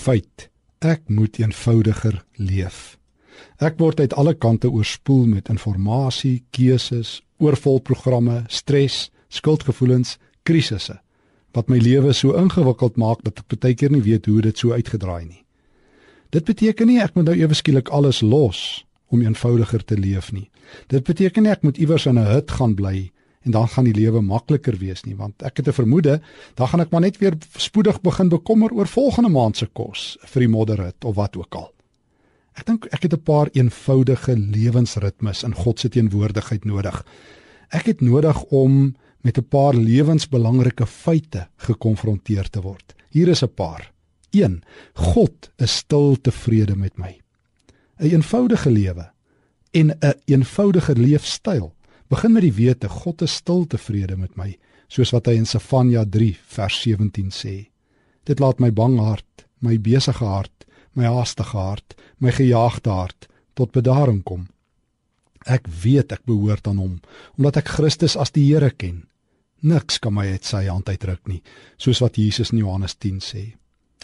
Feit, ek moet eenvoudiger leef. Ek word uit alle kante oorspoel met inligting, keuses, oorvolprogramme, stres, skuldgevoelens, krisisse wat my lewe so ingewikkeld maak dat ek baie keer nie weet hoe dit so uitgedraai nie. Dit beteken nie ek moet nou ewe skielik alles los om eenvoudiger te leef nie. Dit beteken nie ek moet iewers in 'n hut gaan bly en dan gaan die lewe makliker wees nie, want ek het 'n vermoede, dan gaan ek maar net weer spoedig begin bekommer oor volgende maand se kos vir die modderhut of wat ook al. Ek dink ek het 'n paar eenvoudige lewensritmes in God se teenwoordigheid nodig. Ek het nodig om met 'n paar lewensbelangrike feite gekonfronteer te word. Hier is 'n paar. 1. God is stil tevrede met my. 'n Eenvoudige lewe en 'n een eenvoudige leefstyl begin met die wete God is stil tevrede met my, soos wat hy in Sefanja 3 vers 17 sê. Dit laat my bang hart, my besige hart, my haastige hart, my gejaagde hart tot bedaring kom. Ek weet ek behoort aan hom omdat ek Christus as die Here ken. Niks kan my uit sy hand uitruk nie, soos wat Jesus in Johannes 10 sê.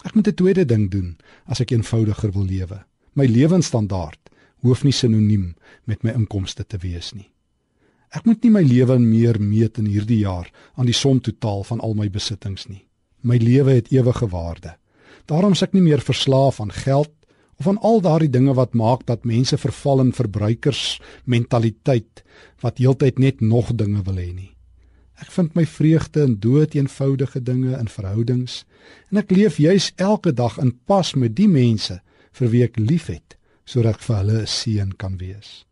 Ek moet 'n tweede ding doen as ek eenvoudiger wil lewe. My lewensstandaard hoef nie sinoniem met my inkomste te wees nie. Ek moet nie my lewe meer meet in hierdie jaar aan die som totaal van al my besittings nie. My lewe het ewige waarde. Daarom is ek nie meer verslaaf aan geld of aan al daardie dinge wat maak dat mense verval in verbruikersmentaliteit wat heeltyd net nog dinge wil hê nie. Ek vind my vreugde in dood eenvoudige dinge in verhoudings en ek leef juis elke dag in pas met die mense vir wie ek liefhet sodat ek vir hulle 'n seën kan wees.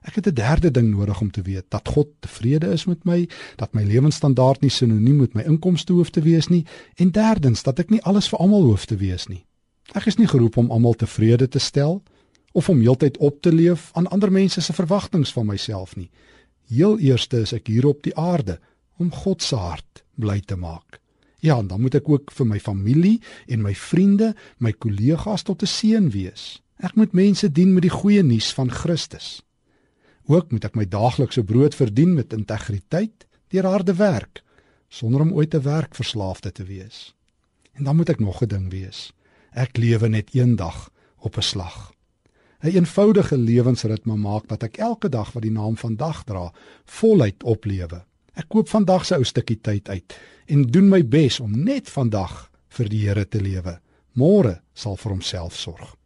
Ek het 'n derde ding nodig om te weet dat God tevrede is met my, dat my lewensstandaard nie sinoniem met my inkomste hoef te wees nie en derdens dat ek nie alles vir almal hoef te wees nie. Ek is nie geroep om almal tevrede te stel of om heeltyd op te leef aan ander mense se verwagtinge van myself nie. Heel eerste is ek hier op die aarde om God se hart bly te maak. Ja, dan moet ek ook vir my familie en my vriende, my kollegas tot 'n seën wees. Ek moet mense dien met die goeie nuus van Christus. Ook moet ek my daaglikse brood verdien met integriteit deur harde werk sonder om ooit te werk verslaafde te wees. En dan moet ek nog 'n ding wees. Ek lewe net een dag op 'n slag. 'n een Eenvoudige lewensritme maak dat ek elke dag wat die naam vandag dra, voluit oplewe. Ek koop vandag se ou stukkie tyd uit en doen my bes om net vandag vir die Here te lewe. Môre sal vir homself sorg.